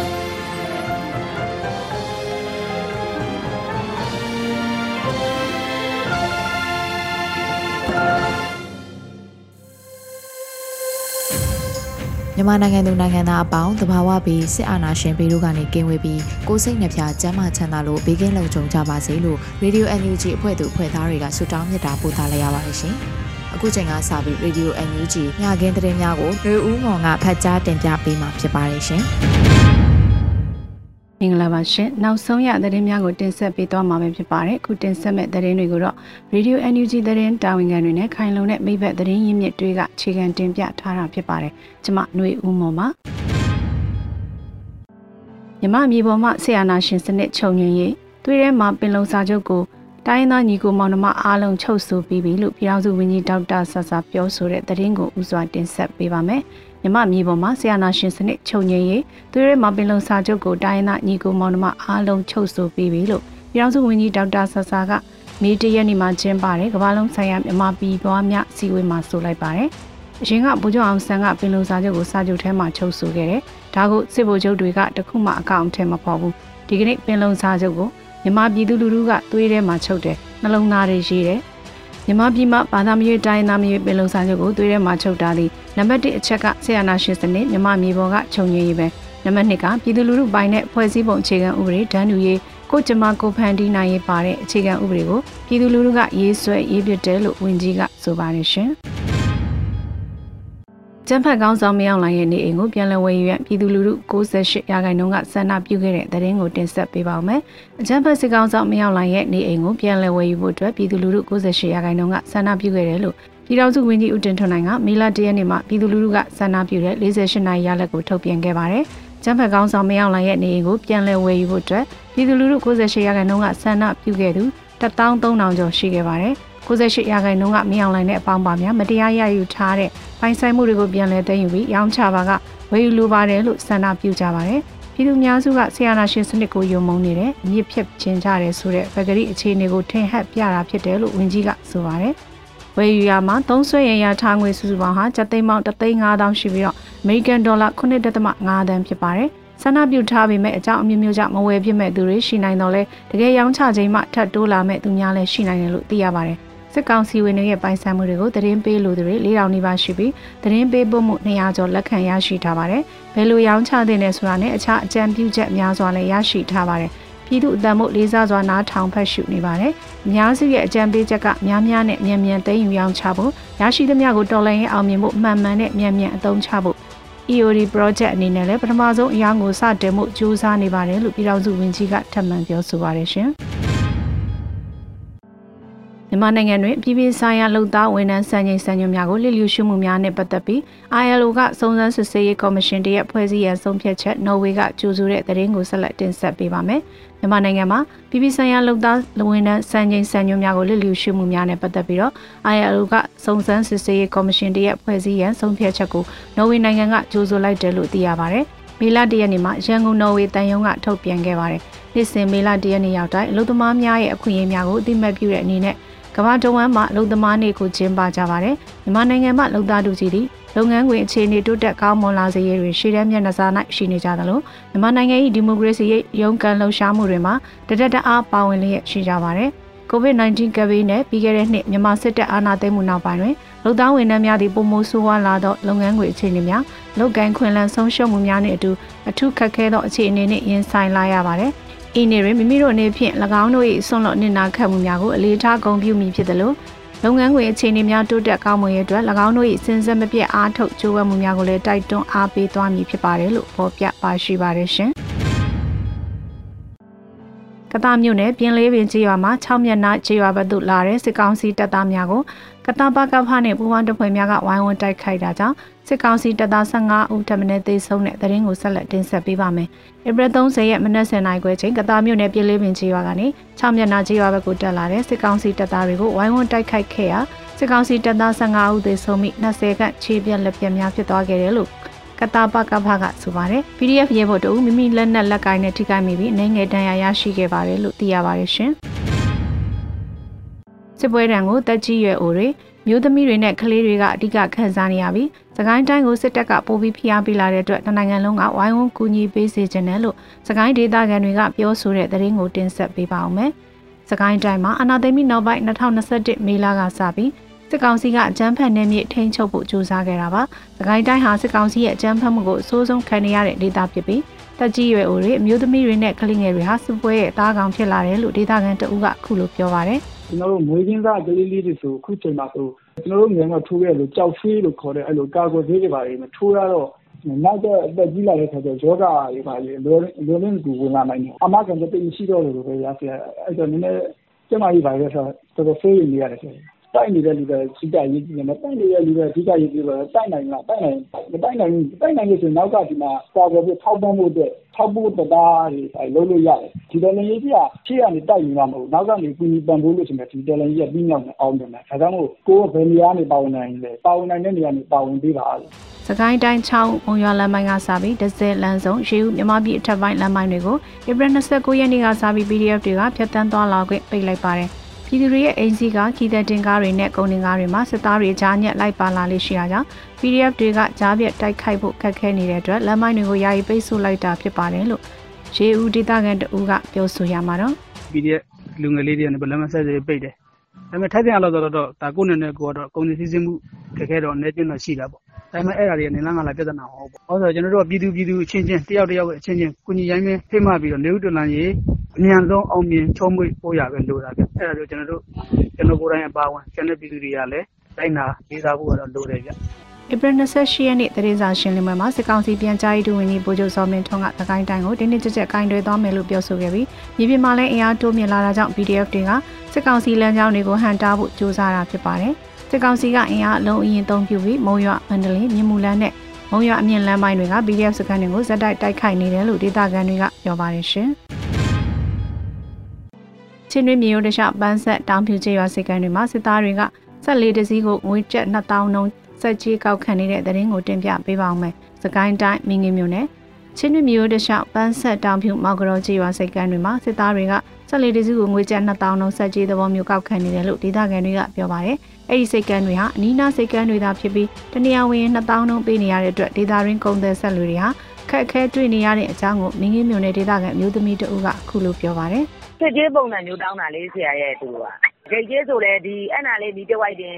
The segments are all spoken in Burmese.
။ မြန်မာနိုင်ငံသူနိုင်ငံသားအပေါင်းတဘာဝပြီးစစ်အာဏာရှင်ပြည်တို့ကနေကင်းဝေးပြီးကိုစိတ်နှဖျားစမ်းမချမ်းသာလို့ဘေးကင်းလုံခြုံကြပါစေလို့ Radio NUG အဖွဲ့သူအဖွဲ့သားတွေကဆုတောင်းမြတ်တာပို့သလိုက်ရပါတယ်ရှင်။အခုချိန်ကစပြီး Radio NUG ညခင်းသတင်းများကိုလူဦးမောင်ကဖတ်ကြားတင်ပြပေးမှာဖြစ်ပါတယ်ရှင်။ မင်္ဂလာပါရှင်နောက်ဆုံးရသတင်းများကိုတင်ဆက်ပေးသွားမှာဖြစ်ပါတယ်အခုတင်ဆက်မဲ့သတင်းတွေကိုတော့ Radio NUG သတင်းတာဝန်ခံတွေနဲ့ခိုင်လုံတဲ့မိဘသတင်းရင်းမြစ်တွေကခြေခံတင်ပြထားတာဖြစ်ပါတယ်ကျွန်မຫນွေဦးမော်ပါမြမမြေပေါ်မှာဆီယနာရှင်စနစ်ခြုံငင်းရေးသွေးထဲမှာပင်လုံစာချုပ်ကိုတိုင်းသားညီကိုမောင်နှမအားလုံးချုပ်ဆိုပြီးပြီလို့ပြည်ထောင်စုဝန်ကြီးဒေါက်တာဆဆာပြောဆိုတဲ့သတင်းကိုဥစွာတင်ဆက်ပေးပါမယ်။ မြမမြေပေါ်မှာဆီယနာရှင်စနစ်ချုပ်ငြိမ်းရေးသူရဲမပင်လုံစာချုပ်ကိုတိုင်းသားညီကိုမောင်နှမအားလုံးချုပ်ဆိုပြီးပြီလို့ပြည်ထောင်စုဝန်ကြီးဒေါက်တာဆဆာကမေတရက်နေ့မှာကျင်းပတဲ့ကမ္ဘာလုံးဆိုင်ရာမြမပြည်ပွားများစီဝေးမှာဆိုလိုက်ပါတယ်။အရင်ကဗိုလ်ချုပ်အောင်ဆန်းကပင်လုံစာချုပ်ကိုစာချုပ်ထဲမှာချုပ်ဆိုခဲ့တယ်။ဒါကိုစစ်ဗိုလ်ချုပ်တွေကတခုမှအကောင့်ထဲမပေါ်ဘူး။ဒီကနေ့ပင်လုံစာချုပ်ကိုမြမပြည်သူလူထုကသွေးထဲမှာချုပ်တယ်။နှလုံးသားတွေရေးတယ် မြန်မာပြည်မှာဘာသာမျိုးတိုင်းသားမျိုးပင်လုံစာချုပ်ကိုသွေးထဲမှာချုပ်ထားသည်နံပါတ်1အချက်ကဆေးရနာရှင်စနစ်မြန်မာပြည်ပေါ်ကခြုံငင်းရေးပဲနံပါတ်2ကပြည်သူလူထုပိုင်းနဲ့ဖွဲ့စည်းပုံအခြေခံဥပဒေဒဏ်တူရေးကိုကျမကိုဖန်တီးနိုင်ရေးပါတဲ့အခြေခံဥပဒေကိုပြည်သူလူထုကရေးဆွဲရေးပြတယ်လို့ဝန်ကြီးကဆိုပါတယ်ရှင်။ ကျန်းဖက်ကောင်းဆောင်မရောက်လာရဲ့နေအိမ်ကိုပြန်လည်ဝယ်ယူရပြည်သူလူထု68ရာခိုင်နှုန်းကဆန္ဒပြုခဲ့တဲ့သတင်းကိုတင်ဆက်ပေးပါောင်းမယ်။အကျန်းဖက်စစ်ကောင်းဆောင်မရောက်လာရဲ့နေအိမ်ကိုပြန်လည်ဝယ်ယူဖို့အတွက်ပြည်သူလူထု68ရာခိုင်နှုန်းကဆန္ဒပြုခဲ့တယ်လို့ပြည်ထောင်စုဝန်ကြီးဦးတင်ထွန်းနိုင်ကမေလ၁ရက်နေ့မှာပြည်သူလူထုကဆန္ဒပြုတဲ့48နိုင်ရလက်ကိုထုတ်ပြန်ခဲ့ပါတယ်။ကျန်းဖက်ကောင်းဆောင်မရောက်လာရဲ့နေအိမ်ကိုပြန်လည်ဝယ်ယူဖို့အတွက်ပြည်သူလူထု68ရာခိုင်နှုန်းကဆန္ဒပြုခဲ့သူ13000ကျော်ရှိခဲ့ပါတယ်။ 68ရာခိုင်နှုန်းကမင်းအောင်လိုင်းတဲ့အပေါင်းပါများမတရားရယူထားတဲ့ပိုင်ဆိုင်မှုတွေကိုပြန်လည်သိမ်းယူပြီးရောင်းချပါကဝယ်ယူလိုပါတယ်လို့ဆန္ဒပြုကြပါတယ်။ပြည်သူများစုကဆရာနာရှင်စနစ်ကိုယုံမုန်းနေတယ်။မြစ်ဖြတ်ခြင်းကြတယ်ဆိုတဲ့ဗဂရီအခြေအနေကိုထင်ဟပ်ပြတာဖြစ်တယ်လို့ဝန်ကြီးကဆိုပါတယ်။ဝယ်ယူရမှာသုံးဆွဲရရထားငွေစုစုပေါင်းဟာကျပ်သိန်းပေါင်း3,500ရှိပြီးတော့အမေရိကန်ဒေါ်လာ9.5တန်းဖြစ်ပါတယ်။ဆန္ဒပြုထားပေမဲ့အကြောင်းအမျိုးမျိုးကြောင့်မဝယ်ဖြစ်မဲ့သူတွေရှိနိုင်တော့လဲတကယ်ရောင်းချခြင်းမှထပ်တိုးလာမဲ့သူများလည်းရှိနိုင်တယ်လို့သိရပါတယ်။ စစ်ကောင်စီဝင်တွေရဲ့ပိုင်ဆိုင်မှုတွေကိုသတင်းပေးလို့တွေ၄000နီးပါးရှိပြီးသတင်းပေးဖို့မှု200ကျော်လက်ခံရရှိထားပါတယ်။ဘယ်လိုရောင်းချတဲ့လဲဆိုတာနဲ့အခြားအကြံပြုချက်များစွာလည်းရရှိထားပါတယ်။ပြည်သူအတံမှုလေးစားစွာနားထောင်ဖတ်ရှုနေပါတယ်။အများစုရဲ့အကြံပေးချက်ကများများနဲ့မြန်မြန်သိမ်းယူရောင်းချဖို့ရရှိသမျှကိုတော်လှန်ရေးအောင်မြင်ဖို့မှန်မှန်နဲ့မြန်မြန်အသုံးချဖို့ EOD project အနေနဲ့လည်းပထမဆုံးအရာကိုစတင်မှုစူးစမ်းနေပါတယ်လို့ပြည်ထောင်စုဝန်ကြီးကထပ်မံပြောဆိုပါတယ်ရှင်။ မြန်မာနိုင်ငံတွင်ပြည်ပဆိုင်ရာလုံသားဝန်ထမ်းစံချိန်စံညွှန်းများကိုလစ်လျူရှုမှုများနဲ့ပတ်သက်ပြီး ILO ကစုံစမ်းစစ်ဆေးရေးကော်မရှင်တရက်ဖွဲ့စည်းရန်ဆုံးဖြတ်ချက်နော်ဝေကကြိုဆိုတဲ့သတင်းကိုဆက်လက်တင်ဆက်ပေးပါမယ်။မြန်မာနိုင်ငံမှာပြည်ပဆိုင်ရာလုံသားဝန်ထမ်းစံချိန်စံညွှန်းများကိုလစ်လျူရှုမှုများနဲ့ပတ်သက်ပြီးတော့ ILO ကစုံစမ်းစစ်ဆေးရေးကော်မရှင်တရက်ဖွဲ့စည်းရန်ဆုံးဖြတ်ချက်ကိုနော်ဝေနိုင်ငံကကြိုဆိုလိုက်တယ်လို့သိရပါတယ်။မေလတရက်နေ့မှာရန်ကုန်နော်ဝေတန်ယုံကထုတ်ပြန်ခဲ့ပါတယ်။နေ့စဉ်မေလတရက်နေ့ရောက်တိုင်းအလုပ်သမားများရဲ့အခွင့်အရေးများကိုအသိမှတ်ပြုတဲ့အနေနဲ့ ကမ္ဘာတဝန်းမှာလုံသမားနေကိုကျင်းပကြပါတယ်။မြန်မာနိုင်ငံမှာလုံသားသူကြီးတွေလုပ်ငန်းခွင်အခြေအနေတိုးတက်ကောင်းမွန်လာစေရေးတွင်ရှေ့တန်းမျက်နှာစာ၌ရှိနေကြသလိုမြန်မာနိုင်ငံ၏ဒီမိုကရေစီရဲ့ရုန်းကန်လှုပ်ရှားမှုတွေမှာတဒက်တအားပါဝင်လျက်ရှိကြပါတယ်။ COVID-19 ကပ်ဘေးနဲ့ပြီးခဲ့တဲ့နှစ်မြန်မာစစ်တပ်အာဏာသိမ်းမှုနောက်ပိုင်းတွင်လုံသားဝန်ထမ်းများသည့်ပုံမိုးဆိုးဝါးလာသောလုပ်ငန်းခွင်အခြေအနေများလုပ်ကိုင်ခွင့်လန်းဆုံးရှုံးမှုများနှင့်အတူအထူးခက်ခဲသောအခြေအနေနှင့်ရင်ဆိုင်လာရပါတယ်။ ဤနေတွင်မိမိတို့အနေဖြင့်၎င်းတို့၏ဆွန့်လွတ်နေနာခတ်မှုများကိုအလေးထားဂုဏ်ပြုမိဖြစ်သလိုလုပ်ငန်းခွင်အခြေအနေများတိုးတက်ကောင်းမွန်ရေးအတွက်၎င်းတို့၏စဉ်ဆက်မပြတ်အားထုတ်ကြိုးပမ်းမှုများကိုလည်းတိုက်တွန်းအားပေးသွားမည်ဖြစ်ပါတယ်လို့ဖော်ပြပါရှိပါတယ်ရှင်။ကတားမြို့နယ်ပြင်းလေးပင်ကြီးရွာမှာ6မျက်နှာကြီးရွာဘက်သို့လာတဲ့စစ်ကောင်စီတပ်သားများကို ကတားပကဖနဲ့ပူးပေါင်းတပ်ဖွဲ့များကဝိုင်းဝန်းတိုက်ခိုက်တာကြောင့်စစ်ကောင်စီတပ်သား15ဦးထပ်မံသေဆုံးတဲ့သတင်းကိုဆက်လက်တင်ဆက်ပေးပါမယ်။ဧပြီ30ရက်မနက်10:00နာရီခွဲချိန်ကတားမြို့နယ်ပြင်းလေးပင်ကြီးရွာကနေ6မျက်နှာကြီးရွာဘက်ကိုတက်လာတဲ့စစ်ကောင်စီတပ်သားတွေကိုဝိုင်းဝန်းတိုက်ခိုက်ခဲ့ရာစစ်ကောင်စီတပ်သား15ဦးသေဆုံးပြီး20ခန့်ခြေပြက်လက်ပြက်များဖြစ်သွားခဲ့တယ်လို့ကတာပကဖကဆိုပါတယ် PDF ရဲဘော်တို့မိမိလက်နက်လက်ကိုင်းနဲ့ထိခိုက်မိပြီးအနေငယ်တန်ရာရရှိခဲ့ပါတယ်လို့သိရပါတယ်ရှင် စစ်ပွဲတံကိုတက်ကြီးရွယ်အိုတွေမျိုးသမီးတွေနဲ့ကလေးတွေကအဓိကခံစားနေရပြီးစကိုင်းတိုင်းကိုစစ်တပ်ကပိုပြီးဖိအားပေးလာတဲ့အတွက်တနိုင်ငံလုံးကဝိုင်းဝန်းကူညီပေးစေချင်တယ်လို့စကိုင်းဒေသခံတွေကပြောဆိုတဲ့သတင်းကိုတင်ဆက်ပေးပါအောင်မယ်။စကိုင်းတိုင်းမှာအနာသိမိနောက်ပိုင်း2021မေလကစပြီးစစ်ကောင်စီကအကြမ်းဖက်နယ်မြေထိန်းချုပ်ဖို့ကြိုးစားခဲ့တာပါ။သခိုင်းတိုင်းဟာစစ်ကောင်စီရဲ့အကြမ်းဖက်မှုကိုအဆိုးဆုံးခံနေရတဲ့ဒေသဖြစ်ပြီးတက်ကြီးရွယ်အိုတွေအမျိုးသမီးတွေနဲ့ကလေးငယ်တွေဟာစစ်ပွဲရဲ့အသားကောင်ဖြစ်လာတယ်လို့ဒေသခံတအုပ်ကအခုလိုပြောပါရယ်။ ကျွန်တော်တို့မွေးရင်းသားကလေးလေးတွေဆိုအခုချိန်မှာဆိုကျွန်တော်တို့ငယ်ငယ်ထိုးရလို့ကြောက်ဖွေးလို့ခေါ်တဲ့အဲ့လိုကာကွယ်ဆေးတွေပါလေမထိုးရတော့နောက်တော့အသက်ကြီးလာတဲ့ခါကျယောဂတွေပါလေလိုလိုလင်းကူဝင်လာနိုင်တယ်အမကန်တသိမရှိတော့လို့ပဲရဆရာအဲ့တော့နည်းနည်းကျမကြီးပါလေဆိုတော့တော်တော်ဆေးနေရတယ်ဆရာတိုက်နေတဲ့လူတွေကြီးကြရေးကြည့်တယ်မတိုက်နေတဲ့လူတွေကြီးကြရေးကြည့်တော့တိုက်နိုင်လားတိုက်နိုင်မတိုက်နိုင်ဘူးတိုက်နိုင်လို့ဆိုရင်နောက်ကဒီမှာစာပေါ်ပြထောက်ပံ့မှုအတွက် ထောက်ဖို့တရားတွေအဲလုပ်လို့ရတယ် ဒီတယ်လင်ကြီးက ရှေ့ကနေတိုက်နေတာမဟုတ်နောက်ကနေ ကူညီပံ့ပိုးလို့ဆိုရင် ဒီတယ်လင်ကြီးက ပြီးမြောက်နေအောင်တယ် ဒါကြောင့်မို့ ကိုယ်ဘယ်နေရာနေ ပါဝင်နိုင်လဲ ပါဝင်နိုင်တဲ့နေရာနေ ပါဝင်ပေးပါလို့စကိုင်းတိုင်း6မုံရွာလမ်းပိုင်းကစပြီးဒဇယ်လမ်းစုံ ရေဦးမြမပြည်အထက်ပိုင်း လမ်းပိုင်းတွေကို ဧပြီ29ရက်နေ့ကစပြီး PDF တွေကဖျက်ဆီးသွားလာခွင့် ပိတ်လိုက်ပါတယ် ပြည်သူတွေရဲ့ အိမ်စီးကခီးတဲ့တင်ကားတွေနဲ့ ကုန်တင်ကားတွေမှာ စစ်သားတွေ ကြားညက်လိုက်ပါလာလေးရှိတာကြောင့် PDF တွေကကြားပြတ်တိုက်ခိုက်ဖို့ခက်ခဲနေတဲ့အတွက်လမ်းမိုင်းတွေကိုယာယီပိတ်ဆို့လိုက်တာဖြစ်ပါတယ်လို့ရေဦးဒေသခံတဦးကပြောဆိုရမှာတော့ PDF လူငယ်လေးတွေကလမ်းမဆက်စေပိတ်တယ်ဒါပေမဲ့ထိုက်ပြန်လို့တော့တော့ဒါကိုယ်နဲ့နဲ့ကိုတော့ကုန်စည်စည်းစိမ်မှုခက်ခဲတော့အနေချင်းတော့ရှိတာပေါ့ဒါပေမဲ့အဲ့ဒါတွေကနေလန်းကလာပြဿနာဟုတ်ပေါ့။ဟောဆိုကျွန်တော်တို့ကပြည်သူပြည်သူအချင်းချင်းတယောက်တယောက်အချင်းချင်းကုညီရိုင်းမင်းဖိမှပြီးတော့နေဦးတလန်ကြီးအမြန်ဆုံးအောင်မြင်ချုံးမွေ့ပို့ရပဲလိုတာဗျ။အဲ့ဒါကြောင့်ကျွန်တော်တို့ကျွန်တော်ကိုယ်တိုင်အပါဝင်ကျန်တဲ့ပြည်သူတွေကလည်းတိုင်းနာလေးစားဖို့ကတော့လိုတယ်ဗျ။ ဧပြီ28ရက်နေ့တရေစာရှင်းလင်းပွဲမှာစစ်ကောင်စီပြန်ကြားရေးဒုဝန်ကြီးဗိုလ်ချုပ်စောမင်းထွန်းကသကိုင်းတိုင်းကိုတင်းတင်းကြပ်ကြပ်ကင်တွယ်သွားမယ်လို့ပြောဆိုခဲ့ပြီးမြေပြင်မှာလည်းအင်အားတိုးမြင့်လာတာကြောင့် PDF တွေကစစ်ကောင်စီလမ်းကြောင်းတွေကိုဟန်တားဖို့ကြိုးစားတာဖြစ်ပါတယ်။စစ်ကောင်စီကအင်အားအလုံးအရင်သုံးပြုပြီးမုံရွာမန္တလေးမြင်းမူလန်းနဲ့မုံရွာအမြင့်လမ်းပိုင်းတွေက PDF စခန်းတွေကိုဇက်တိုက်တိုက်ခိုက်နေတယ်လို့ဒေသခံတွေကပြောပါတယ်ရှင်။ချင်းတွင်းမြေရိုးတခြားပန်းဆက်တောင်ဖြူချေရွာစခန်းတွေမှာစစ်သားတွေကဆက်လေးတစည်းကိုငွေကျပ်2000နှုန်း စက်ကြီးကောက်ခံနေတဲ့တဲ့ရင်ကိုတင်ပြပေးပါအောင်မယ်။စကိုင်းတိုင်းမင်းငင်းမြို့နယ်ချင်းတွင်းမြေရိုးတခြားပန်းဆက်တောင်ဖြူမောက်ကြောချေရွာစခန်းတွေမှာစစ်သားတွေကဆက်လေးတစည်းကိုငွေကျပ်2000နှုန်းစက်ကြီးသဘောမျိုးကောက်ခံနေတယ်လို့ဒေသခံတွေကပြောပါတယ်။အဲ့ဒီစိတ်ကန်းတွေဟာအနီးနားစိတ်ကန်းတွေသာဖြစ်ပြီးတနေရာဝင်2000နှုန်းပေးနေရတဲ့အတွက်ဒေတာရင်းကုန်သည်ဆက်လူတွေဟာခက်ခဲတွေ့နေရတဲ့အကြောင်းကိုမင်းကြီးမြို့နယ်ဒေသခံမျိုးသမီးတဦးကအခုလိုပြောပါတယ်။စစ်ကြေးပုံစံမျိုးတောင်းတာလေးဆရာရဲ့သူက ဂိတ်ကျေးဆိုလဲဒီအဲ့နာလေးဒီတဝိုက်တင်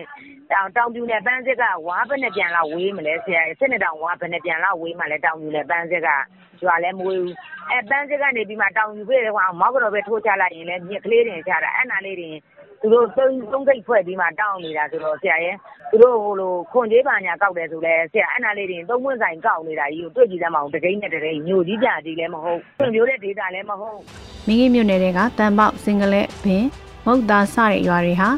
တောင်တောင်ပြူနဲ့ ပန်းစစ်က ဝါဘယ်နဲ့ပြန်လာဝေးမလဲဆရာစစ်နေတောင်ဝါဘယ်နဲ့ပြန်လာဝေးမှလဲ တောင်ပြူနဲ့ ပန်းစစ်က ရွာလဲမွေးဘူးအဲပန်းစစ်ကနေပြီးမှ တောင်ပြူပြေးဟောမောက်ကတော့ပဲထိုးချလိုက်ရင်လဲမြစ်ကလေးတင်ချတာ အဲ့နာလေးတင် သူတို့ သုံးသုံးခိတ်ဖွဲ့ပြီးမှ တောင်းနေတာဆိုတော့ဆရာရဲ့သူတို့ဟိုလိုခွန်ကြီးပါညာ ကောက်တယ်ဆိုလဲဆရာအဲ့နာလေးတွေသုံးပွင့်ဆိုင်ကောက်နေတာကြီးကို တွေ့ကြည့်သမ်းမအောင်တကိန်းနဲ့တကိန်းညိုကြီးပြကြီးလည်း မဟုတ်ဖွံ့ဖြိုးတဲ့ဒေတာလည်း မဟုတ် မင်းကြီးမြို့နယ်တွေကတန်ပေါက်စင်ကလေးဘင် မုတ်သားစတဲ့ရွာတွေဟာ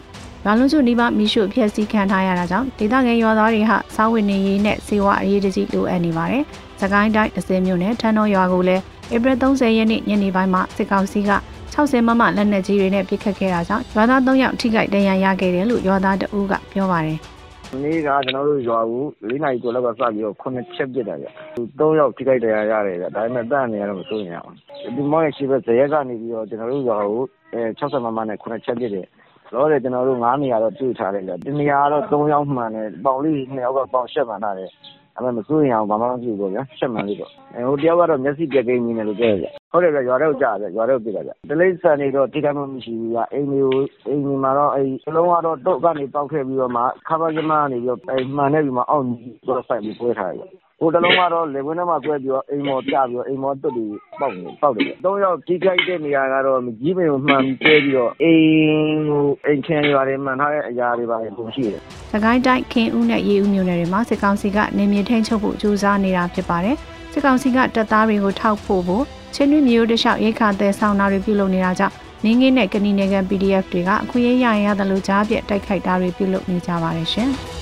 ရွာလုံးစုနီးပါးမိရှုဖျက်ဆီးခံထားရတာကြောင့်ဒေသခံရွာသားတွေဟာစားဝတ်နေရေးနဲ့စေဝါအရေးတကြီးလိုအပ်နေပါတယ်။စကိုင်းတိုင်းအစင်းမြို့နယ်ထန်းတော်ရွာကိုလည်းဧပြီ30ရက်နေ့ညနေပိုင်းမှာစစ်ကောင်စီက60မမလက်နက်ကြီးတွေနဲ့ပစ်ခတ်ခဲ့တာကြောင့်ရွာသား3ယောက်ထိခိုက်ဒဏ်ရာရခဲ့တယ်လို့ရွာသားတအူးကပြောပါတယ်။ ဒီနေ့က ကျွန်တော်တို့ရွာကို ၄ နာရီကျော်လောက်က စပြီးတော့9ချက်ပစ်တာဗျ။3ယောက် ထိခိုက်ဒဏ်ရာရတယ်ဗျ။ဒါပေမဲ့တန်နေရတော့ မစိုးရင်အောင်။ဒီမောင်ရဲ့ရှိဘက် ဇရက်ကနေပြီးတော့ ကျွန်တော်တို့ရွာကိုအဲ60မမနဲ့9ချက်ပစ်တယ်။တော့လေကျွန်တော်တို့9နေရာတော့ တွေ့ထားတယ်ဗျ။ဒီနေရာတော့3ယောက်မှန်တယ်။ပေါင်လေး2ယောက်က ပေါင်ရှက်မှန်ထားတယ်။ ဒါပေမဲ့မစိုးရင်အောင်ဘာမှမဖြစ်ဘူးပေါ့ဗျာရှက်မှန်လေးပေါ့အဲဟိုတယောက်ကတော့မျက်စိပြက်ကိန်းနေတယ်လို့ပြောရဗျဟုတ်တယ်ဗျရွာထဲကိုကြာဗျရွာထဲကိုပြတာဗျတလိษံနေတော့တိကျမှမရှိဘူးဗျအိမ်မျိုးအိမ်ကြီးမှာတော့အဲစလုံးကတော့တုတ်ကနေပေါက်ခဲ့ပြီးတော့မှခါပါကျမကနေပြီးတော့အဲမှန်နေပြီးမှအောက်ကြီးတော့ဆိုင်ပြီးပွဲထားရဗျ ဟိုတလုံးကတော့လေခွင်းထဲမှာကွဲပြီးတော့အိမ်မော်ပြပြီးတော့အိမ်မော်တွတ်ပြီးပေါက်နေပေါက်တယ်။သုံးယောက်ကြီးကြိုက်တဲ့နေရာကတော့ကြီးပင်ကိုမှန်ပြဲပြီးတော့အိမ်ဟိုအိမ်ချမ်းရွာတွေမှန်ထားတဲ့အရာတွေပါပုံရှိတယ်။သခိုင်းတိုင်းခင်ဦးနဲ့ရေဦးမြို့နယ်တွေမှာစစ်ကောင်စီကနေမြေထိန်းချုပ်ဖို့ကြိုးစားနေတာဖြစ်ပါတယ်။စစ်ကောင်စီကတပ်သားတွေကိုထောက်ဖို့ဖို့ချင်းတွင်းမျိုးတလျှောက်ရိတ်ခါသည်ဆောင်တာတွေပြုလုပ်နေတာကြောင့်နင်းငင်းနဲ့ကဏီနယ်ကန် PDF တွေကအခွင့်အရေးရရင်ရတယ်လို့ကြားပြတိုက်ခိုက်တာတွေပြုလုပ်နေကြပါတယ်ရှင်။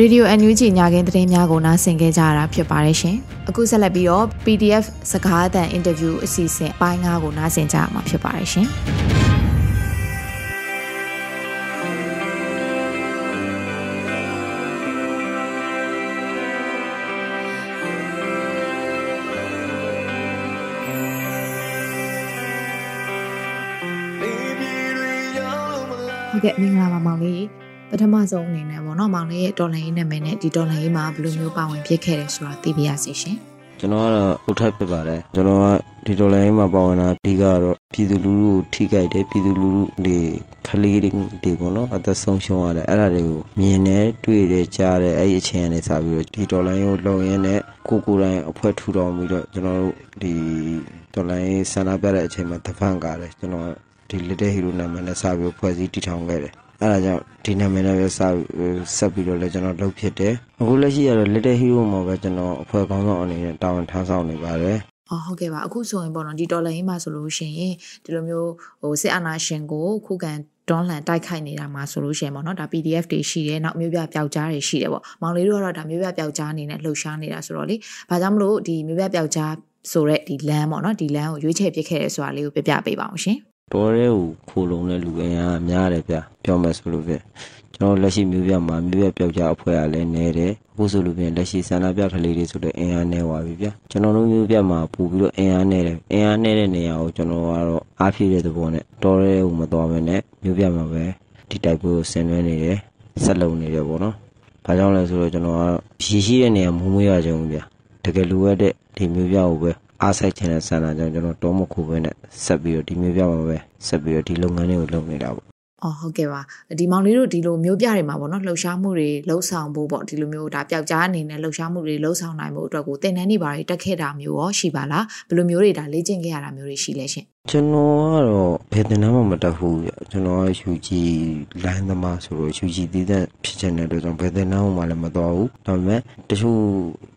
Radio NUG ညခင်းသတင်းများကိုနားဆင်ကြကြရတာဖြစ်ပါတယ်ရှင်။အခုဆက်လက်ပြီးတော့ PDF စကားအသံအင်တာဗျူးအစီအစဉ်ပိုင်း9ကိုနားဆင်ကြရမှာဖြစ်ပါတယ်ရှင်။ဟုတ်ကဲ့မင်္ဂလာပါမောင်လေး ပထမဆုံးအနေနဲ့ပေါ့နော်မောင်လေးရဲ့တော်လိုင်းရေးနာမည်နဲ့ဒီတော်လိုင်းရေးမှာဘယ်လိုမျိုးပါဝင်ဖြစ်ခဲ့တယ်ဆိုတာသိပြရစီရှင်ကျွန်တော်ကတော့ဥထိုက်ဖြစ်ပါတယ်ကျွန်တော်ကဒီဒေါ်လာရင်းမှာပါဝင်တာအဓိကတော့ပြည်သူလူထုကိုထိခိုက်တယ်ပြည်သူလူထုတွေခလေးတွေတွေပေါ့နော်အသက်ဆုံးရှုံးရတယ်အဲ့ဒါတွေကိုမြင်တယ်တွေ့တယ်ကြားတယ်အဲ့ဒီအချိန်ကနေစပြီးတော့ဒီဒေါ်လာရင်းကိုလုံရင်းနဲ့ကိုကိုယ်တိုင်အဖွဲ့ထူထောင်ပြီးတော့ကျွန်တော်တို့ဒီဒေါ်လာရင်းဆန္ဒပြတဲ့အချိန်မှာတဖန်ကားတယ်ကျွန်တော်ဒီ little hero နာမည်နဲ့စပြီးဖွဲ့စည်းတည်ထောင်ခဲ့တယ်အဲ့ဒါကြောင့် ဒီနာမည်နဲ့ပဲစဆက်ပြီးတော့လည်းကျွန်တော်လုပ်ဖြစ်တယ်အခုလက်ရှိကတော့ little hero မှာပဲကျွန်တော်အဖွဲ့ကောင်းဆောင်အနေနဲ့တာဝန်ထမ်းဆောင်နေပါတယ်။အော်ဟုတ်ကဲ့ပါအခုဆိုရင်ပေါ့နော်ဒီတော်လိုင်းရေးမှာဆိုလို့ရှိရင်ဒီလိုမျိုးဟိုစစ်အာဏာရှင်ကိုခုခံတွန်းလှန်တိုက်ခိုက်နေတာမှာဆိုလို့ရှိရင်ပေါ့နော်ဒါ PDF တွေရှိတယ်နောက်မျိုးပြပျောက်ကြားတွေရှိတယ်ပေါ့မောင်လေးတို့ကတော့ဒါမျိုးပြပျောက်ကြားအနေနဲ့လှုပ်ရှားနေတာဆိုတော့လေဘာကြောင့်မလို့ဒီမျိုးပြပျောက်ကြားဆိုတဲ့ဒီလမ်းပေါ့နော်ဒီလမ်းကိုရွေးချယ်ပစ်ခဲ့ရဲဆိုတာလေးကိုပြပြပေးပါအောင်ရှင် တော်ရဲကိုခိုးလုံးတဲ့လူအင်အားများတယ်ဗျပြောမယ်ဆိုလို့ပြကျွန်တော်လက်ရှိမျိုးပြမှာမျိုးပြပျောက်ကြားအဖွဲ့ကလည်းနေတယ်အခုဆိုလို့ပြလက်ရှိဆန္ဒပြကလေးတွေဆိုတော့အင်အားနေသွားပြီဗျကျွန်တော်တို့မျိုးပြမှာပို့ပြီးတော့အင်အားနေတယ်အင်အားနေတဲ့နေရာကိုကျွန်တော်ကတော့အားဖြည့်တဲ့သဘောနဲ့တော်ရဲကိုမတော်ဘဲနဲ့မျိုးပြမှာပဲဒီတိုက်ပွဲကိုဆင်နွှဲနေတယ်ဆက်လုံနေတယ်ပေါ့နော်ဘာကြောင့်လဲဆိုတော့ကျွန်တော်ကဖြည့်ရှိတဲ့နေရာမမွေးရကြုံဗျတကယ်လိုရတဲ့ဒီမျိုးပြကိုပဲ အားဆိုင်ချင်တဲ့ဆန္ဒကြောင့်ကျွန်တော်တောမခုပဲနဲ့ဆက်ပြီးတော့ဒီမျိုးပြမှာပဲဆက်ပြီးတော့ဒီလုပ်ငန်းတွေကိုလုပ်နေတာပေါ့အော်ဟုတ်ကဲ့ပါဒီမောင်လေးတို့ဒီလိုမျိုးပြတွေမှာပေါ့နော်လှုပ်ရှားမှုတွေလှုပ်ဆောင်ဖို့ပေါ့ဒီလိုမျိုးဒါပျောက်ကြားအနေနဲ့လှုပ်ရှားမှုတွေလှုပ်ဆောင်နိုင်မှုအတွက်ကိုတင်တန်းနေပါတွေတက်ခဲ့တာမျိုးရောရှိပါလားဘယ်လိုမျိုးတွေဒါလေ့ကျင့်ခဲ့ရတာမျိုးတွေရှိလဲရှင်ကျွန်တော်ကတော့ဘယ်တင်မှမတက်ဘူးဗျကျွန်တော်က UG လိုင်းသမားဆိုတော့ UG တည်တဲ့ဖြစ်ချင်တဲ့အတွက်ကြောင့်ဘယ်တင်မှလည်းမတော်ဘူးဒါပေမဲ့တချို့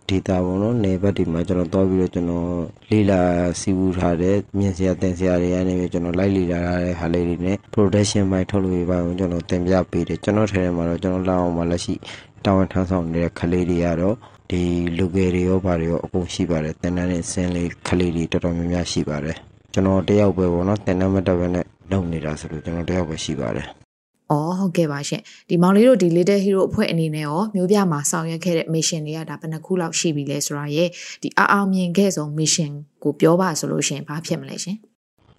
data ပေါ့နော်နေဘက်ဒီမှာကျွန်တော်တွားပြီးတော့ကျွန်တော်လေ့လာစီးပူးထားတဲ့မြင်စရာတင်စရာတွေကနေပြီးကျွန်တော်လိုက်လေ့လာထားတဲ့ဟာလေးတွေနဲ့ production ဘိုင်းထုတ်လို့ရပါအောင်ကျွန်တော်တင်ပြပေးတယ်ကျွန်တော်ထဲထဲမှာတော့ကျွန်တော်လောက်အောင်မှာလက်ရှိတာဝန်ထမ်းဆောင်နေတဲ့ခလေးတွေကတော့ဒီလူငယ်တွေရောဘာတွေရောအကုန်ရှိပါတယ်တင်တန်းနဲ့ဆင်းလေးခလေးတွေတော်တော်များများရှိပါတယ်ကျွန်တော်တယောက်ပဲပေါ့နော်တင်တန်းမတက်ဘဲနဲ့လုပ်နေတာဆိုလို့ကျွန်တော်တယောက်ပဲရှိပါတယ်။ အော်ဟုတ်ကဲ့ပါရှင်။ဒီမောင်လေးတို့ဒီ Little Hero အဖွဲ့အနေနဲ့ရောမျိုးပြမှာဆောင်ရွက်ခဲ့တဲ့ mission တွေကဒါဘယ်နှခုလောက်ရှိပြီလဲဆိုတာရဲ့ဒီအအောင်မြင်ခဲ့ဆုံး mission ကိုပြောပါဆိုလို့ရှိရင်ဘာဖြစ်မလဲရှင်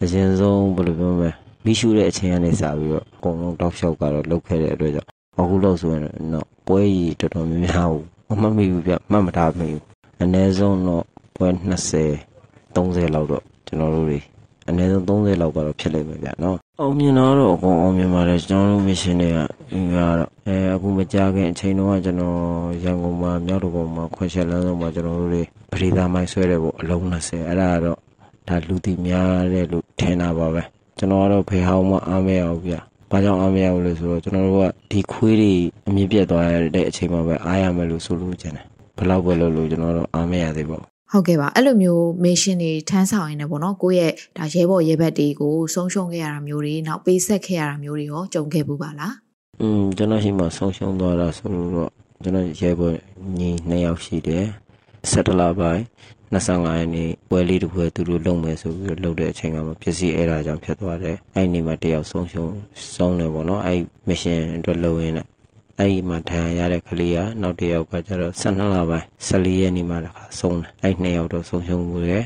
အရင်ဆုံးဘယ်လိုပြောမလဲမိရှုတဲ့အချိန်ကနေစပြီးတော့အကုန်လုံးတောက်လျှောက်ကတော့လုတ်ခဲ့တဲ့အတွက်ကြောင့်အခုလို့ဆိုရင်တော့ပွဲကြီးတော်တော်များများကိုမမှတ်မိဘူးပြမှတ်မထားမိဘူးအနည်းဆုံးတော့ပွဲ20 30လောက်တော့ကျွန်တော်တို့တွေ အနည်းဆုံး30လောက်ကတော့ဖြစ်လိမ့်မယ်ဗျနော်အောင်မြင်တော့တော့အကုန်အောင်မြင်ပါတယ်ကျွန်တော်တို့ mission တွေကဒီကတော့အဲအခုမကြခင်အချိန်တုန်းကကျွန်တော်ရန်ကုန်မှာမြောက်တော်ပေါ်မှာခွန်ရှက်လန်းဆုံးမှာကျွန်တော်တို့တွေပရိသတ်မိုင်းဆွဲတယ်ပေါ့အလုံး20အဲ့ဒါကတော့ဒါလူတီများတဲ့လို့ထင်တာပါပဲကျွန်တော်ကတော့ဖေဟောင်းမအားမရဘူးဗျ။ဘာကြောင့်အားမရဘူးလဲဆိုတော့ကျွန်တော်တို့ကဒီခွေးတွေအမြင့်ပြတ်သွားရတဲ့အချိန်မှာပဲအားရမယ်လို့ဆိုလို့ကျင်တယ်။ဘယ်လောက်ပဲလို့လို့ကျွန်တော်တို့အားမရသေးပါဘူး။ ဟုတ်ကဲ့ပါအဲ့လိုမျိုး mission တွေထမ်းဆောင်ရင်လည်းပေါ့နော်ကိုယ့်ရဲ့ဒါရဲဘော်ရဲဘက်တွေကိုဆုံးရှုံးခဲ့ရတာမျိုးတွေနောက်ပေးဆက်ခဲ့ရတာမျိုးတွေရောကြုံခဲ့ဘူးပါလား။อืมကျွန်တော်ရှိမှဆုံးရှုံးသွားတာဆိုလို့တော့ကျွန်တော်ရဲဘော်ညီနှစ်ယောက်ရှိတယ်။ဆက်တလာပိုင်း25ရက်နေ့ပွဲလေးတစ်ပွဲသူတို့လုပ်မယ်ဆိုပြီးတော့လုပ်တဲ့အချိန်ကမှဖြစ်စီအဲ့ဒါကြောင့်ဖြစ်သွားတယ်။အဲ့ဒီနေ့မှာတယောက်ဆုံးရှုံးဆုံးတယ်ပေါ့နော်။အဲ့ mission အတွက်လုပ်ရင်းနဲ့ အဲ့ဒီမှာဒဏ်ရာရတဲ့ကလေးကနောက်တစ်ယောက်ကကျတော့12လပိုင်း14ရက်နေ့မှာတစ်ခါဆုံးတယ်အဲ့နှစ်ယောက်တော့ဆုံးရှုံးမှုရဲ့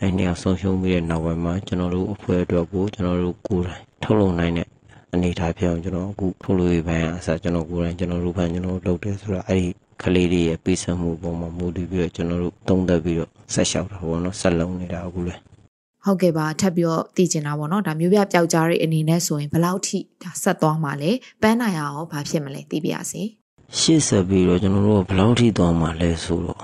အဲ့နှစ်ယောက်ဆုံးရှုံးပြီးတဲ့နောက်ပိုင်းမှာကျွန်တော်တို့အဖွဲ့အတွက်ကိုကျွန်တော်တို့ကိုယ်တိုင်ထုတ်လုပ်နိုင်တဲ့အနေအထားဖြစ်အောင်ကျွန်တော်အခုထုတ်လို့ရပိုင်းအစားကျွန်တော်ကိုယ်တိုင်ကျွန်တော်တို့ဘန်ကျွန်တော်တို့လုပ်တယ်ဆိုတော့အဲ့ဒီကလေးတွေရဲ့ပေးဆပ်မှုပုံမှာမူတည်ပြီးတော့ကျွန်တော်တို့တုံးသက်ပြီးတော့ဆက်လျှောက်တာပေါ့နော်ဆက်လုံးနေတာအခုလဲ ဟုတ်ကဲ့ပါထပ်ပြီးတော့သိချင်တာပေါ့နော်ဒါမျိုးပြပျောက်ကြားတွေအနေနဲ့ဆိုရင်ဘယ်လောက်ထိဒါဆက်သွားမှာလဲပန်းနိုင်အောင်ဘာဖြစ်မလဲသိပြရစီရှေ့ဆက်ပြီးတော့ကျွန်တော်တို့ကဘယ်လောက်ထိသွားမှာလဲဆိုတော့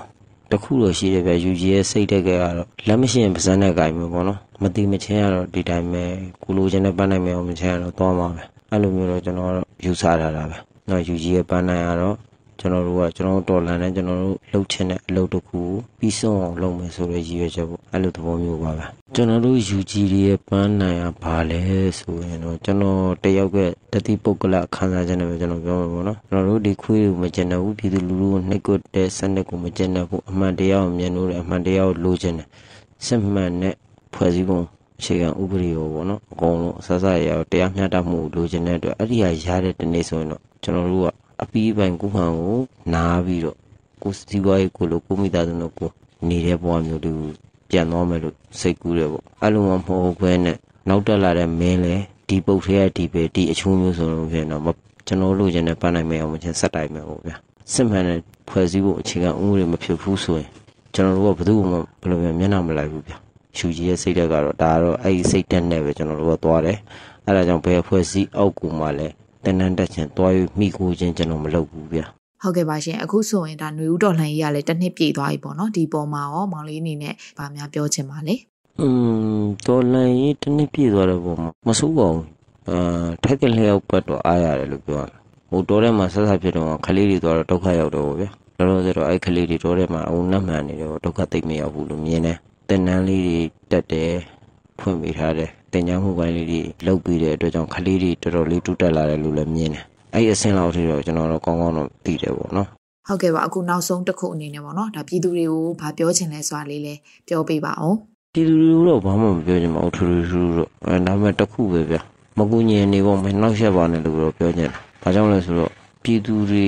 တခုတော့ရှိတယ်ဗျယူကြီးရဲ့စိတ်တက်ကြကတော့လက်မရှိရင်ပါဇက်နဲ့ကြိုင်မယ်ပေါ့နော်မတိမချင်းကတော့ဒီတိုင်းပဲကိုလိုချင်တဲ့ပန်းနိုင်မယ်အောင်မချင်းကတော့သွားမှာပဲအဲ့လိုမျိုးတော့ကျွန်တော်ယူဆထားတာပဲနော်ယူကြီးရဲ့ပန်းနိုင်ကတော့ ကျွန်တော်တို့ကကျွန်တော်တို့တော်လန်နဲ့ကျွန်တော်တို့လှုပ်ချင်တဲ့အလုပ်တစ်ခုပြီးဆုံးအောင်လုပ်မယ်ဆိုတဲ့ရည်ရွယ်ချက်ပေါ့အဲ့လိုသဘောမျိုးပါပဲကျွန်တော်တို့ UG ရဲ့ပန်းနိုင်ကဘာလဲဆိုရင်တော့ကျွန်တော်တယောက်ကတတိပုဂ္ဂလခံစားချက်နဲ့ပဲကျွန်တော်ပြောမှာပေါ့နော်ကျွန်တော်တို့ဒီခွေးကိုမကျင်တဲ့ဘူးပြည်သူလူထုကိုနှိပ်ကွက်တဲ့စနစ်ကိုမကျင်တဲ့ဘူးအမှန်တရားကိုမြင်လို့တဲ့အမှန်တရားကိုလိုချင်တယ်စစ်မှန်တဲ့ဖွဲ့စည်းပုံအခြေခံဥပဒေကိုပေါ့နော်အကုန်လုံးအစစရရတရားမျှတမှုလိုချင်တဲ့အတွက်အဲ့ဒီဟာရတဲ့တနေ့ဆိုရင်တော့ကျွန်တော်တို့က အပီးပိုင်ကိုဟန်ကိုနားပြီးတော့ကိုစီပွားရေးကိုလိုကိုမိသားစုတို့ကိုနေတဲ့ဘဝမျိုးတူပြန်သွားမယ်လို့စိတ်ကူးတယ်ပေါ့အဲ့လိုမှမဟုတ်ဘဲနဲ့နောက်တက်လာတဲ့မင်းလေဒီပုတ်ထဲကဒီပဲဒီအချိုးမျိုးဆိုလို့ဖြစ်တော့ကျွန်တော်လိုချင်တဲ့ပန်းနိုင်မယ်အောင်မချင်းဆက်တိုင်းမယ်ပေါ့ဗျာစစ်မှန်တဲ့ဖွဲ့စည်းဖို့အခြေခံဥပဒေမဖြစ်ဘူးဆိုရင်ကျွန်တော်တို့ကဘယ်သူမှဘယ်လိုမျိုးမျက်နှာမလိုက်ဘူးဗျာရှူကြီးရဲ့စိတ်တက်ကတော့ဒါကတော့အဲ့ဒီစိတ်တက်နဲ့ပဲကျွန်တော်တို့ကသွားတယ်အဲ့ဒါကြောင့်ဘယ်ဖွဲ့စည်းအောက်ကူမှလည်း တန်တန်တက်ချင်သွားပြီးမိကိုချင်းကျွန်တော်မလုပ်ဘူးဗျာဟုတ်ကဲ့ပါရှင်အခုဆိုရင်ဒါຫນွေဦးတော်လှန်ရေးကလည်းတစ်နှစ်ပြည့်သွားပြီပေါ့နော်ဒီပေါ်မှာရောမောင်လေးအနေနဲ့ဗာများပြောချင်ပါလေอืมတော်လှန်ရေးတစ်နှစ်ပြည့်သွားတဲ့ပုံမှာမဆိုးပါဘူးအာထိုက်ကလျောက်ပတ်တော့အားရတယ်လို့ပြောရဟိုတော်ထဲမှာဆက်ဆက်ဖြစ်တော့ခလေးတွေသွားတော့ဒုက္ခရောက်တော့ဗျာလောလောဆယ်တော့အဲ့ခလေးတွေတော်ထဲမှာအုံနှက်မှန်နေတော့ဒုက္ခသိမ့်မရောက်ဘူးလို့မြင်တယ်တင်နန်းလေးတွေတက်တယ်ဖွင့်ပေးထားတယ် တင်ညာမှုပိုင်းလေးတွေလုပ်ပြီးတဲ့အတွက်ကြောင့်ခလေးတွေတော်တော်လေးတူတက်လာတယ်လို့လည်းမြင်တယ်အဲ့ဒီအဆင့်လောက်ထိတော့ကျွန်တော်တို့ကောင်းကောင်းတော့သိတယ်ပေါ့နော်ဟုတ်ကဲ့ပါအခုနောက်ဆုံးတစ်ခုအနေနဲ့ပေါ့နော်ဒါပြည်သူတွေကိုဘာပြောချင်လဲဆိုတာလေးလည်းပြောပေးပါအောင်ပြည်သူတွေတော့ဘာမှမပြောချင်ပါဘူးထူထူထူတော့အဲဒါပေမဲ့တစ်ခုပဲဗျမကူညီနေပေါ့မနောက်ရက်ပါနဲ့လို့တော့ပြောချင်တယ်ဘာကြောင့်လဲဆိုတော့ ပြည်သူတွေ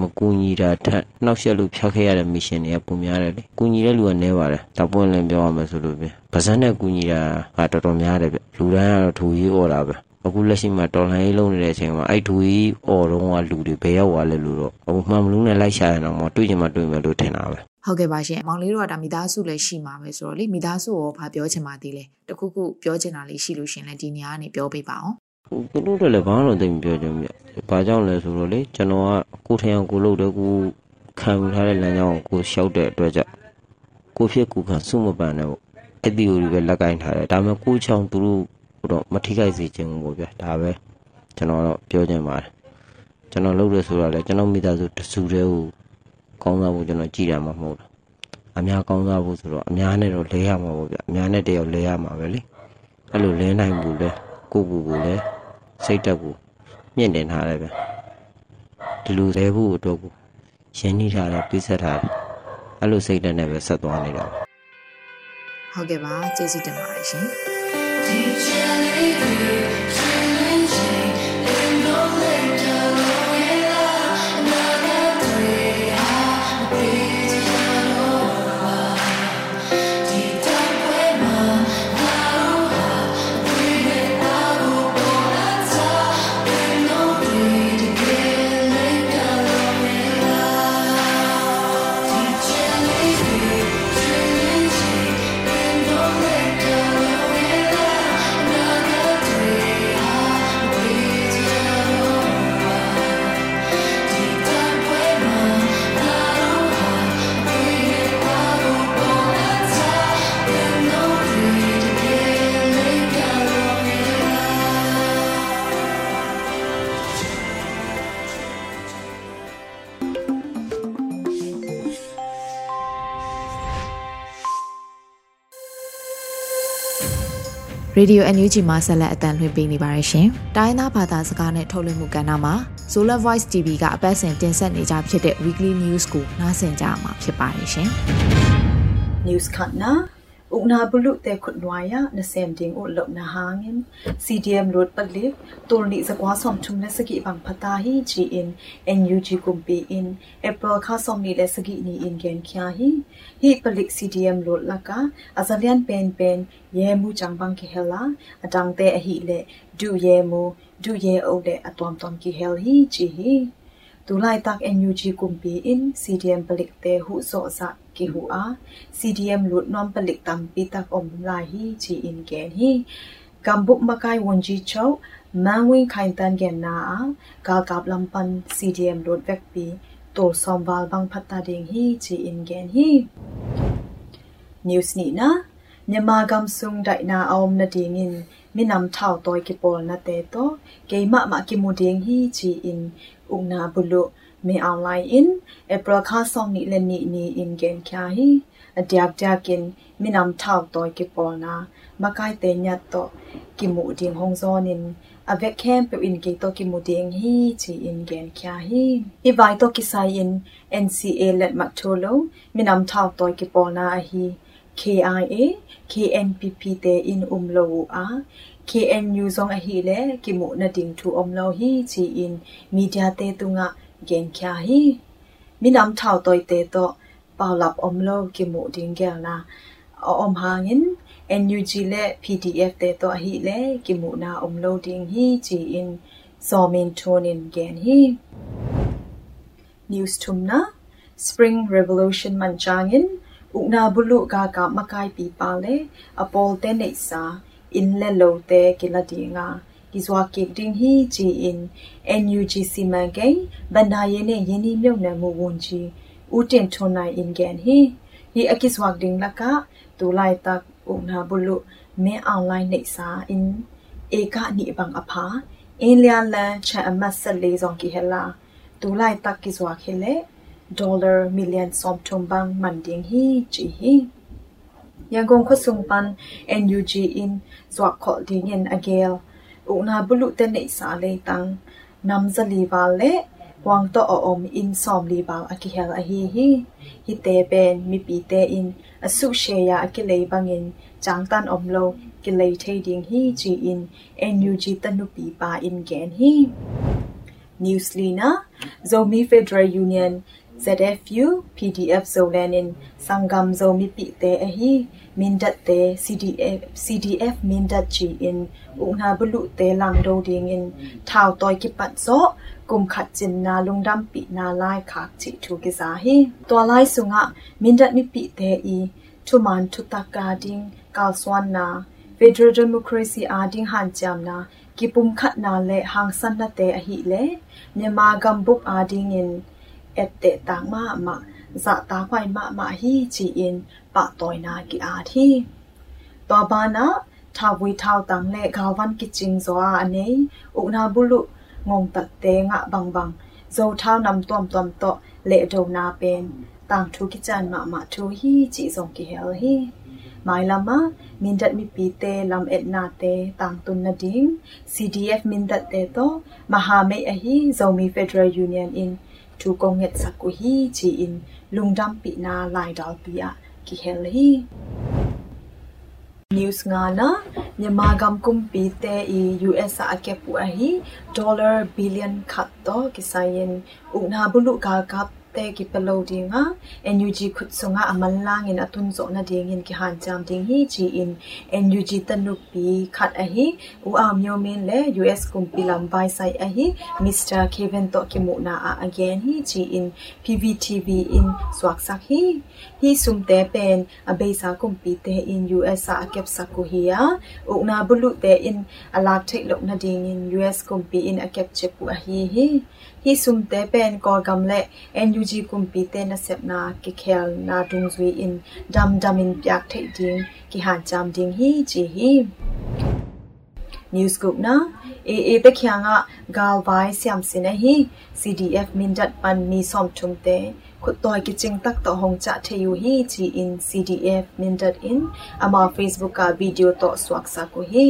မကူညီတာထက်နှောက်ယှက်လို့ဖျောက်ခဲ့ရတဲ့မစ်ရှင်တွေကပုံများတယ်လေကူညီတဲ့လူကနည်းပါတယ်ဒါပွင့်လင်းပြောရမယ်ဆိုလို့ပြင်ဗဇက်နဲ့ကူညီတာကတော်တော်များတယ်ဗျလူတိုင်းကတော့ထူကြီးអော်တာပဲအခုလက်ရှိမှာတော်လှန်ရေးလုပ်နေတဲ့အချိန်မှာအဲ့ဒူကြီးអော်တော့ကလူတွေဘယ်ရောက်သွားလဲလို့တော့အခုမှန်မလို့နဲ့လိုက်ရှာရအောင်မတွေ့ချင်မှတွေ့မယ်လို့ထင်တာပဲဟုတ်ကဲ့ပါရှင်မောင်လေးတို့ကဒါမိသားစုလည်းရှိမှာပဲဆိုတော့လေမိသားစုရောဘာပြောချင်ပါသေးလဲတခုခုပြောချင်တာလေးရှိလို့ရှင်လဲဒီနေရာကနေပြောပေးပါအောင် သူတို့တွေလည်းဘာမှတော့သိမပြောချင်ဘူး။ဘာကြောင့်လဲဆိုတော့လေကျွန်တော်ကကိုထင်အောင်ကိုလုပ်တယ်ကိုခံယူထားတဲ့လမ်းကြောင်းကိုကိုရှောက်တဲ့အတွက်ကြောင့်ကိုဖြစ်ကိုခံစုမပန်တဲ့ပေါ့။အဲ့ဒီကိုပဲလက်ကင်ထားတယ်။ဒါပေမဲ့ကိုချောင်းသူတို့တော့မထိခိုက်စေချင်ဘူးပေါ့ဗျာ။ဒါပဲကျွန်တော်တော့ပြောချင်ပါတယ်။ကျွန်တော်လုပ်တယ်ဆိုတော့လေကျွန်တော်မိသားစုတစုတည်းကိုကောင်းစားဖို့ကျွန်တော်ကြည်ရမှာမဟုတ်ဘူး။အများကောင်းစားဖို့ဆိုတော့အများနဲ့တော့လဲရမှာပေါ့ဗျာ။အများနဲ့တယောက်လဲရမှာပဲလေ။အဲ့လိုလဲနိုင်ဘူးလေကိုကိုကိုလည်း စိတ်တက်ကိုမြင့်တင်ထားတယ်ဗျဒီလိုသေးဖို့အတွက်ကိုရင်းနှီးထားတယ်ပြည့်ဆက်ထားတယ်အဲ့လိုစိတ်တက်နဲ့ပဲဆက်သွားနေတာဟုတ်ကဲ့ပါကျေးဇူးတင်ပါတယ်ရှင် ရေဒီယို NUG မှာဆက်လက်အသံလွှင့်ပေးနေပါတယ်ရှင်။တိုင်းသားဘာသာစကားနဲ့ထုတ်လွှင့်မှုကဏ္ဍမှာ Solar Voice TV ကအပတ်စဉ်တင်ဆက်နေကြဖြစ်တဲ့ Weekly News ကိုနားဆင်ကြမှာဖြစ်ပါတယ်ရှင်။ News ခ ukna bulu te khutnuaya na sem ding ul lop na hangin cdm road pagle turni zakwa som thum na sagi bang phata hi chi in nug kumpi in april kha som ni le sagi ni in gen khya hi hi palik cdm road laka azalian pen pen ye mu chang bang ki hela atang te a hi le du ye mu du ye au le atom tom ki hel hi chi hi tu lai tak NUG kumpi in CDM pelik te hu so za ki hu a CDM lut nom pelik tam pi tak om lai hi chi in gen hi gambuk makai wonji chau mangwing khain tan gen na a ka kap lampan CDM lut vek pi tol som wal bang phatta ding hi chi in gen hi news ni na မြန်မာကမ်ဆုံဒိုင်နာအောင်နဒီငင်မီနမ်ထောက်တိုကိပေါ်နတဲ့တော့ဂေမမကိမူဒင်းဟီချီအင် ဥနာဘလုမေအွန်လိုင်းအင်အပရခါဆောင်နီလနီနီအင်ဂန်ခ ्या ဟီအတျက်တျက်ကင်မိနမ်ထောက်တိုကိပေါ်နာမကိုင်တေညတ်တောကိမူဒင်းဟောင်ဇောနင် avec kem pe in ke to ki muding hi chi in gen kya hi i vai to ki sai in nca let mak tholo minam thau toy ki pona hi KIA KNPP te in umlo a KNU zong a hi le ki mu na ding thu omlo hi chi in media te tunga gen kya hi minam thau toy te to paulap omlo ki mu ding gel na om hangin NUG le PDF te to hi le ki mu na omlo ding hi chi in zomin tonin gen hi news tumna spring revolution manchangin ukna bulu ga ka makai pi pa le apol te nei sa in le lo te kila di nga kizwa ke ding hi ji in NUG စီမံကိန်းဗန္ဒာရေးနဲ့ယင်းနှမြုပ်နှံမှုဝန်ကြီးဦးတင်ထွန်နိုင် in gan hi hi akiswa ding la ka tu lai tak ukna bulu me online nei sa in eka ni bang apha in lia lan cha amat sat le zong ki hela tu lai tak kizwa khele dollar million som thum bang man ding hi chi hi yang gong kho sung pan NUG in zwa kho ding in agel una bulu te nei sa le tang nam za li wa le wang to o om in som li ba a ki hel a hi hi hi te ben mi pi te in a su she ya a ki le bang in chang tan om lo ki le the ding hi chi in NUG tanu pi pa in gen hi Newslina Zomi Federal Union ZFU PDF Zolanin Sangam Zomi Pi Te Ahi Mindat Te CDF CDF Mindat Chi In Ungna Bulu Te Lang Do Ding In Thao Toy Ki Pat So Kum Khat Chin Na Lung Dam Pi Na Lai Khak Chi Thu Ki Sa Hi Tua Lai Sunga Mindat Mi Pi Te I Thu Man Thu Taka Ding Kal Swan Na Federal Democracy A Ding Han Cham Na Ki Pum Khat Na Le Hang San Na Te Ahi Le Myanmar Gam Book A Ding In at te tang ma ma za ta khwai ma ma hi chi in pa toy na ki a thi to ba na tha wi thao tang le ga wan ki ching zo a ne u na bu lu ngong ta te nga bang bang zo thao nam tom tom to le do na pen tang thu ki chan ma ma thu hi chi zong ki hel hi mai lama min dat mi pi te lam et na te tang tun na ding cdf min dat te to maha me a hi zomi federal union in ดเตงะบังบังโซเท้านำตวมตวมโตเลโดนาเป็นต่างทุกิจันมามาทูฮีจีซงกิเฮลฮีmai lama mindat mi pi te lam et na te tang tun na ding cdf mindat te to maha me a hi zomi federal union in tu konget saku hi chi in lungdam pi na lai dal pi a ki hel hi news nga na nyama gam kum pi te i us a ke pu a hi dollar billion khat to kisayen una bulu ga kap te ki pelo dinga NUG khut sunga aman lang in atun zo na ding in ki han jam ding hi chi in NUG tanu pi khat a hi u a myo min le US kum pilam bai sai a hi Mr Kevin to ki mu na a again hi chi in PVTV in swak sak hi hi sum te pen a be sa kum pi te in US a kep saku hi ya u na bulu te in alak thek lok na ding in US kum pi in a kep chepu a hi hi hi sum te pen ko gam le NUG kum pi te na sep na ki khel na dung zui in dam dam in pyak thei ding ki han cham ding hi chi hi news group na e e te khya nga gal vai siam sin a hi CDF min dat pan mi som thum te khut toy ki ching tak to hong cha the yu hi chi in CDF min dat in ama Facebook ka video to swak sa ko hi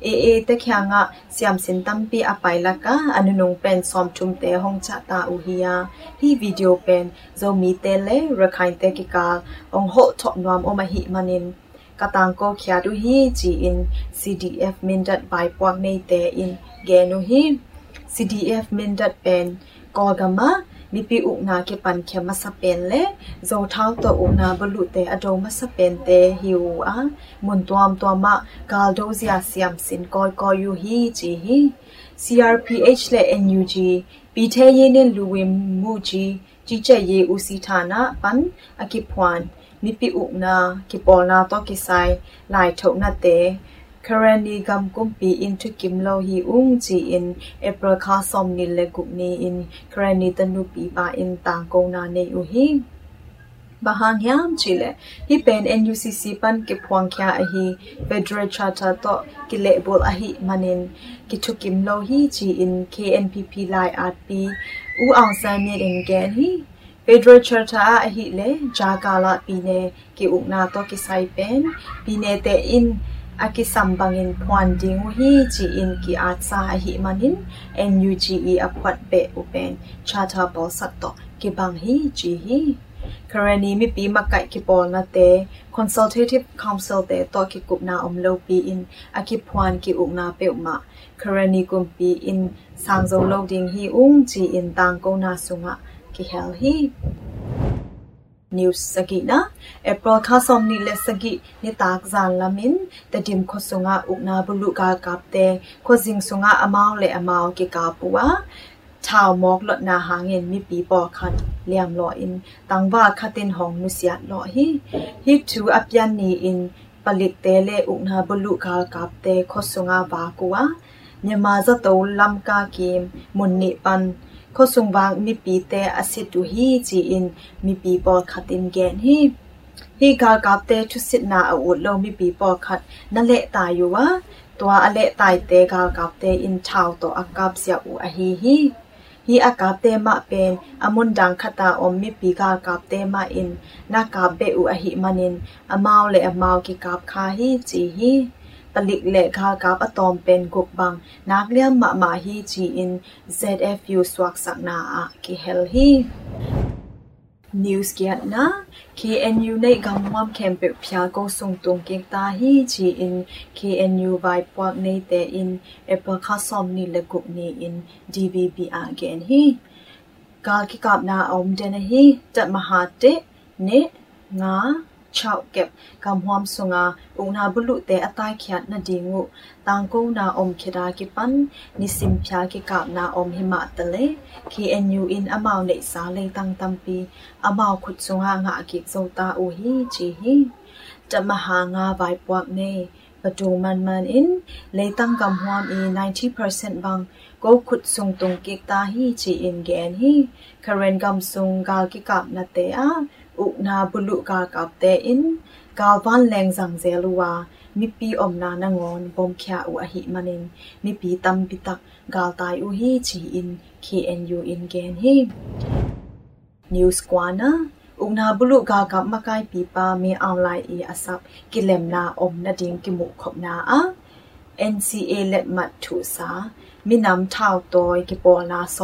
e e te khya nga siam sin tampi apai la ka anunong pen som thum te hong cha ta u hi ya hi video pen zo mi te le rakhain te ki ka ong ho thop nwam o ma hi manin katang ko khya du hi chi in CDF min dat bai pwak nei te in ge nu hi CDF min dat pen ko gama มีปีอุนาเกปันเขมาสเปนเลโซเท้าตัวอุนาบลุเตอโดมาสเปนเตฮิวอะมุนตัวมตัวมะกาลโดซิอาเซียมสินกอยกอยูฮีจีฮี CRPH และ NUG ปีเทเยเนลูเวมูจี จีเจเยอุสีฐานะปันอกิพวนมิปิอุนากิปอนาตอกิไซลายถกนาเต currently gam kumpi in to kim lo hi ung chi in april kha som ni le gup ni in currently tanu pi ba in tang ko na ne u hi bahang hiam chile hi pen nucc pan ke phwang kya a hi federal charter to ki le bol a hi manin ki thu kim lo hi chi in knpp lai at pi u ang san ni den gen hi federal charter a hi le jagala pi ne ki ukna to ki sai pen pi ne te in aki sambangin phuan ding hi chi in ki atsa hi manin nuge aphwat be upen chata bol satto ki bang hi chi hi karani mi pi makai ki pol na te consultative council te to ki kup na om lo pi in aki phuan ki uk na pe ma karani kum pi in sang zo lo ding hi ung chi in tang ko na sunga ki hel hi news sagina e broadcast som ni le sagi ni tak zan lamin te dim kho sunga ukna bulu ka kapte kho jing sunga amao le amao ke ka puwa ชาวมอกลดนาหาเงินมีปีปอคัดเลียมลออินตังว่าคาตินหองนุสยาลอฮิฮิทูอัปยันนีอินปลิกเตเลอุกนาบลุกาลกับเตคสุงาบากัวเนมาจะโตลำกาเกมมุนนิปัน ခိုဆုံဘางမိပီတေအစစ်တူဟီချီအင်မိပီပေါ်ခတ်တင်ဂန်ဟီဟီဂါကပ်တေထုစစ်နာအဝလောမိပီပေါ်ခတ်နလေတာယဝตัวอเลตายเตกากับเตอินชาวโตอากาบเสียอูอหีฮี hi akap te ma pen amun dang khata om mi pi ga kap te ma in na kap be u a hi manin amau le amau ki kap kha hi chi hi talik le kha kap atom pen guk bang nak liam ma ma hi chi in zfu swak sak na a ki hel hi news kiat na KNU nei gamwam kempe phya ko sung tung kek ta hi chi in KNU vai pwak nei te in apple kha som ni le gup ni in DVB again hi ka ki kap na om den hi tat maha te ne nga ชาวเก็บกำหวมสุงาอุณาบุลุเตอตายขียดนาดีงูต่างกูนาอมคิดากิปันนิสิมพยากิกาบนาอมหิมะตะเล KNU in อมาวในสาเลตังตัมปีอมาวขุดสุงางากิกโซตาอูฮีจีฮีจะมหางาไวปวกเนปตูมันมันอินเลตังกำหวมอี90%บังก็ขุดสุงตรงกิกตาฮีจีอินแกนฮีคาเรนกำสุงกากิกาบนาเต อาอุนาบุลุกากับเตอินกาวันแรงสังเซลัวมิปีอมนานางอนบอมเขียอุอหิมันินมิปีตัมปิตักกาตายอุฮีชีอิน KNU in gen hi news kwana อุณาบุลุกากับมาไกปีปามีออนไลน์อีอาซับกิเลมนาอมนาดิงกิมุขบนาอะ NCA เล็ดมัดถูสามีนำเท่าตอยกิปอลาซ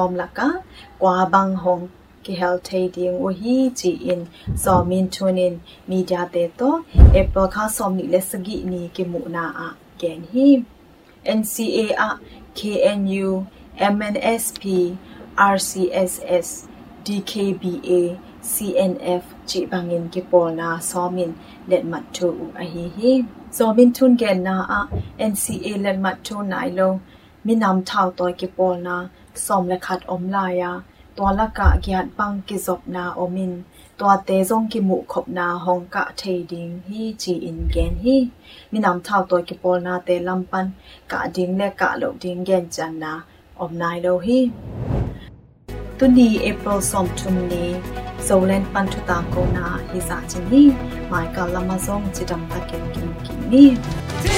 hel thei ding o hi chi in so min chunin media te to apple kha som ni le sagi ni ki mu na a ken hi NCA a KNU MNSP RCSS DKBA CNF chi bangin ki polna somin let mat thu u a hi hi somin thun gen na a NCA let mat thu nai lo mi nam thao toy ki polna som le khat om la ya วกิปอนาซอมและขัดอมลายาตัวละกะเกียดปังกิจบนาอมินตัวเตซงกิมุขบนาฮองกะเทดิงฮีจีอินเกนฮีมีนำเท่าตัวกิปอลนาเตลัมปันกะดิงและกะโลดิงเกนจันนาอมนายโลฮีตุนีเอเปิลซอมทุมนีโซเลนปันทุตามโกนาฮิซาจินีหมายกาลามาซงจิดัมตะเกนกินกินนีဒီ